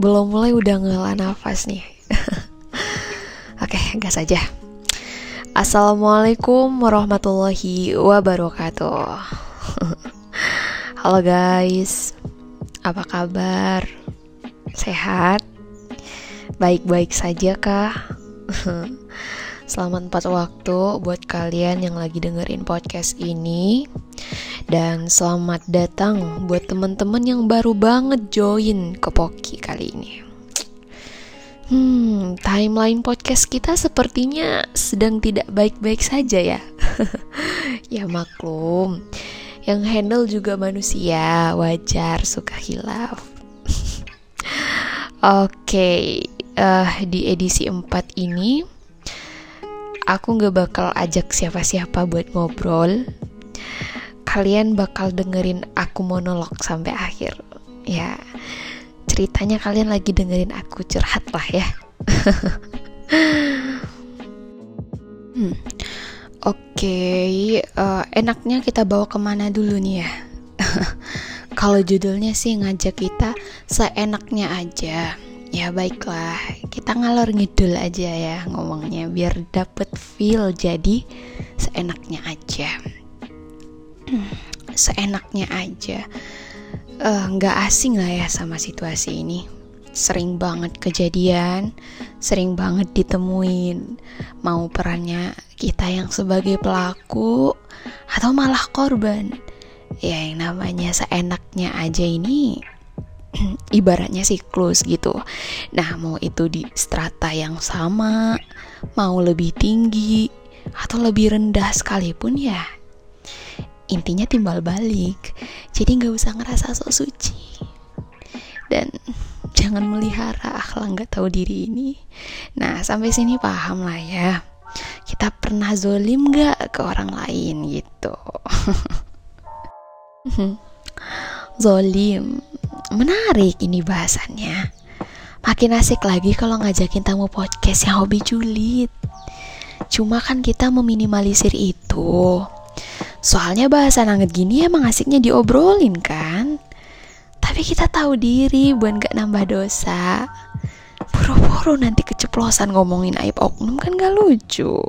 belum mulai udah ngelah nafas nih. Oke, gas aja. Assalamualaikum warahmatullahi wabarakatuh. Halo guys, apa kabar? Sehat? Baik-baik saja kah? Selamat empat waktu buat kalian yang lagi dengerin podcast ini. Dan selamat datang buat teman-teman yang baru banget join ke Poki kali ini. Hmm, timeline podcast kita sepertinya sedang tidak baik-baik saja ya. ya maklum, yang handle juga manusia, wajar suka hilaf. Oke, okay, uh, eh, di edisi 4 ini aku gak bakal ajak siapa-siapa buat ngobrol kalian bakal dengerin aku monolog sampai akhir. Ya, ceritanya kalian lagi dengerin aku curhat lah ya. hmm. Oke, okay, uh, eh, enaknya kita bawa ke mana dulu nih ya? Kalau judulnya sih ngajak kita seenaknya aja. Ya baiklah, kita ngalor ngidul aja ya ngomongnya biar dapet feel jadi seenaknya aja seenaknya aja eh, nggak uh, asing lah ya sama situasi ini sering banget kejadian sering banget ditemuin. Mau perannya kita yang sebagai pelaku atau malah korban. Ya yang namanya seenaknya aja ini ibaratnya siklus gitu. Nah mau itu di strata yang sama mau lebih tinggi atau lebih rendah sekalipun ya intinya timbal balik. Jadi nggak usah ngerasa sok suci. Dan jangan melihara akhlak nggak tahu diri ini. Nah sampai sini paham lah ya. Kita pernah zolim nggak ke orang lain gitu? Zolim. Menarik ini bahasannya. Makin asik lagi kalau ngajakin tamu podcast yang hobi julid. Cuma kan kita meminimalisir itu. Soalnya bahasa nanget gini emang asiknya diobrolin kan Tapi kita tahu diri buat gak nambah dosa. Buru-buru nanti keceplosan ngomongin aib oknum kan gak lucu.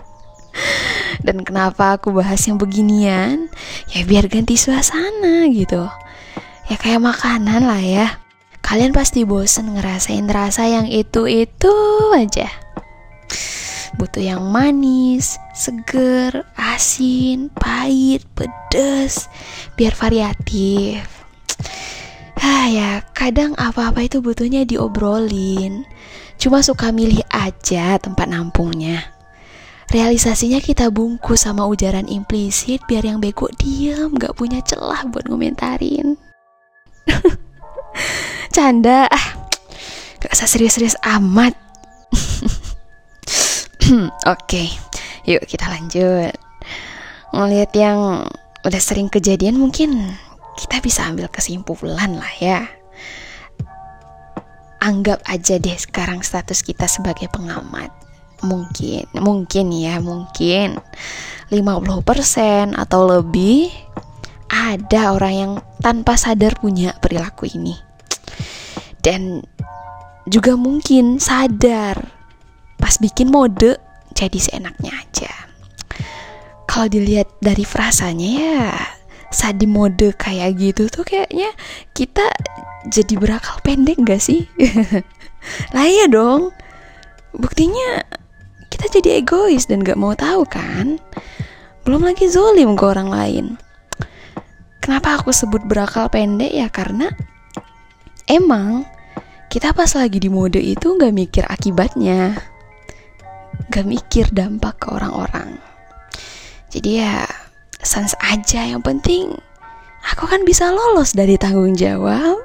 Dan kenapa aku bahas yang beginian? Ya biar ganti suasana gitu. Ya kayak makanan lah ya. Kalian pasti bosen ngerasain rasa yang itu-itu aja. Butuh yang manis, seger, asin, pahit, pedas, biar variatif. Ah ya, kadang apa-apa itu butuhnya diobrolin. Cuma suka milih aja tempat nampungnya. Realisasinya kita bungkus sama ujaran implisit biar yang bego diam gak punya celah buat ngomentarin. Canda, ah, gak usah serius-serius amat. Oke, okay. yuk kita lanjut. Ngelihat yang udah sering kejadian mungkin kita bisa ambil kesimpulan lah ya. Anggap aja deh sekarang status kita sebagai pengamat. Mungkin, mungkin ya, mungkin 50% atau lebih ada orang yang tanpa sadar punya perilaku ini. Dan juga mungkin sadar pas bikin mode jadi seenaknya aja kalau dilihat dari frasanya ya saat di mode kayak gitu tuh kayaknya kita jadi berakal pendek gak sih? Lah ya dong. Buktinya kita jadi egois dan gak mau tahu kan? Belum lagi zolim ke orang lain. Kenapa aku sebut berakal pendek ya? Karena emang kita pas lagi di mode itu gak mikir akibatnya. Gak mikir dampak ke orang-orang. Jadi ya sans aja yang penting aku kan bisa lolos dari tanggung jawab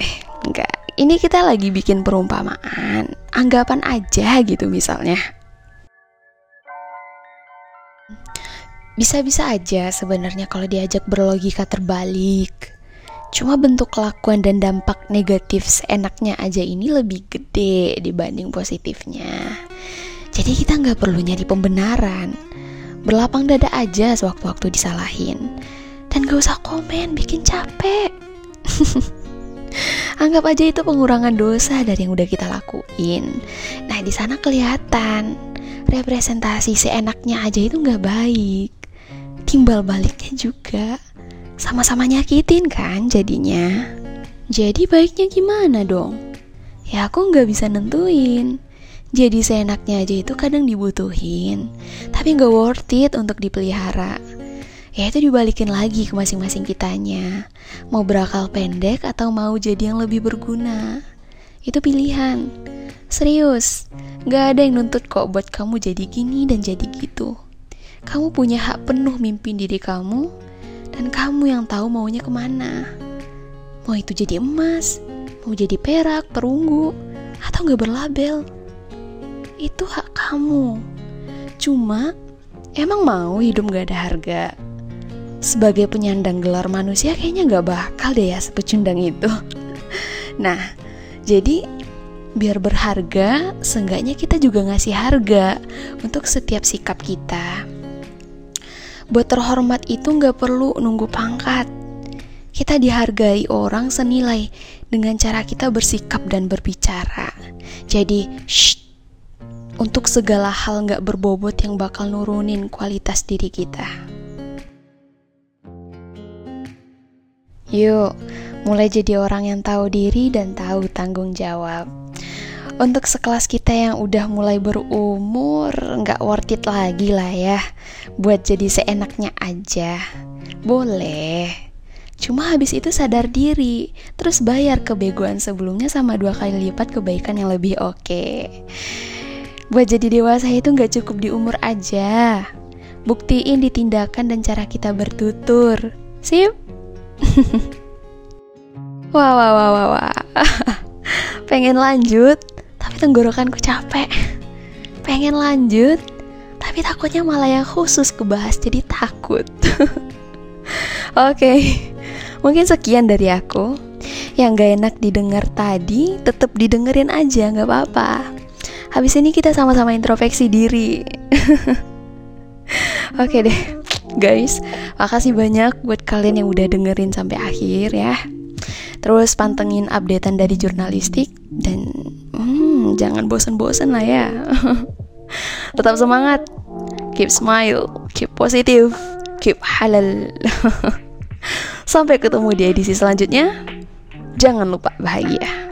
eh enggak ini kita lagi bikin perumpamaan anggapan aja gitu misalnya bisa-bisa aja sebenarnya kalau diajak berlogika terbalik. Cuma bentuk kelakuan dan dampak negatif seenaknya aja ini lebih gede dibanding positifnya. Jadi kita nggak perlu nyari pembenaran. Berlapang dada aja sewaktu-waktu disalahin. Dan gak usah komen, bikin capek. Anggap aja itu pengurangan dosa dari yang udah kita lakuin. Nah di sana kelihatan representasi seenaknya aja itu nggak baik. Timbal baliknya juga sama-sama nyakitin kan jadinya. Jadi baiknya gimana dong? Ya aku nggak bisa nentuin. Jadi seenaknya aja itu kadang dibutuhin, tapi nggak worth it untuk dipelihara. Ya itu dibalikin lagi ke masing-masing kitanya. Mau berakal pendek atau mau jadi yang lebih berguna. Itu pilihan. Serius, gak ada yang nuntut kok buat kamu jadi gini dan jadi gitu. Kamu punya hak penuh mimpin diri kamu, dan kamu yang tahu maunya ke mana. Mau itu jadi emas, mau jadi perak, perunggu, atau gak berlabel. Itu hak kamu. Cuma, emang mau hidup gak ada harga? Sebagai penyandang gelar manusia kayaknya gak bakal deh ya sepecundang itu. Nah, jadi biar berharga, seenggaknya kita juga ngasih harga untuk setiap sikap kita. Buat terhormat itu nggak perlu nunggu pangkat. Kita dihargai orang senilai dengan cara kita bersikap dan berbicara. Jadi, shh, untuk segala hal nggak berbobot yang bakal nurunin kualitas diri kita. Yuk, mulai jadi orang yang tahu diri dan tahu tanggung jawab untuk sekelas kita yang udah mulai berumur nggak worth it lagi lah ya buat jadi seenaknya aja boleh cuma habis itu sadar diri terus bayar kebegoan sebelumnya sama dua kali lipat kebaikan yang lebih oke okay. Buat jadi dewasa itu nggak cukup di umur aja. Buktiin di tindakan dan cara kita bertutur. Sip? Wah wah wah wah wah. Pengen lanjut tenggorokanku capek. Pengen lanjut tapi takutnya malah yang khusus kebahas jadi takut. Oke okay. mungkin sekian dari aku. Yang gak enak didengar tadi tetap didengerin aja nggak apa-apa habis ini kita sama-sama introspeksi diri. Oke okay deh guys. Makasih banyak buat kalian yang udah dengerin sampai akhir ya. Terus pantengin updatean dari jurnalistik dan hmm, jangan bosan-bosan lah ya. Tetap semangat. Keep smile keep positive keep halal. Sampai ketemu di edisi selanjutnya. Jangan lupa bahagia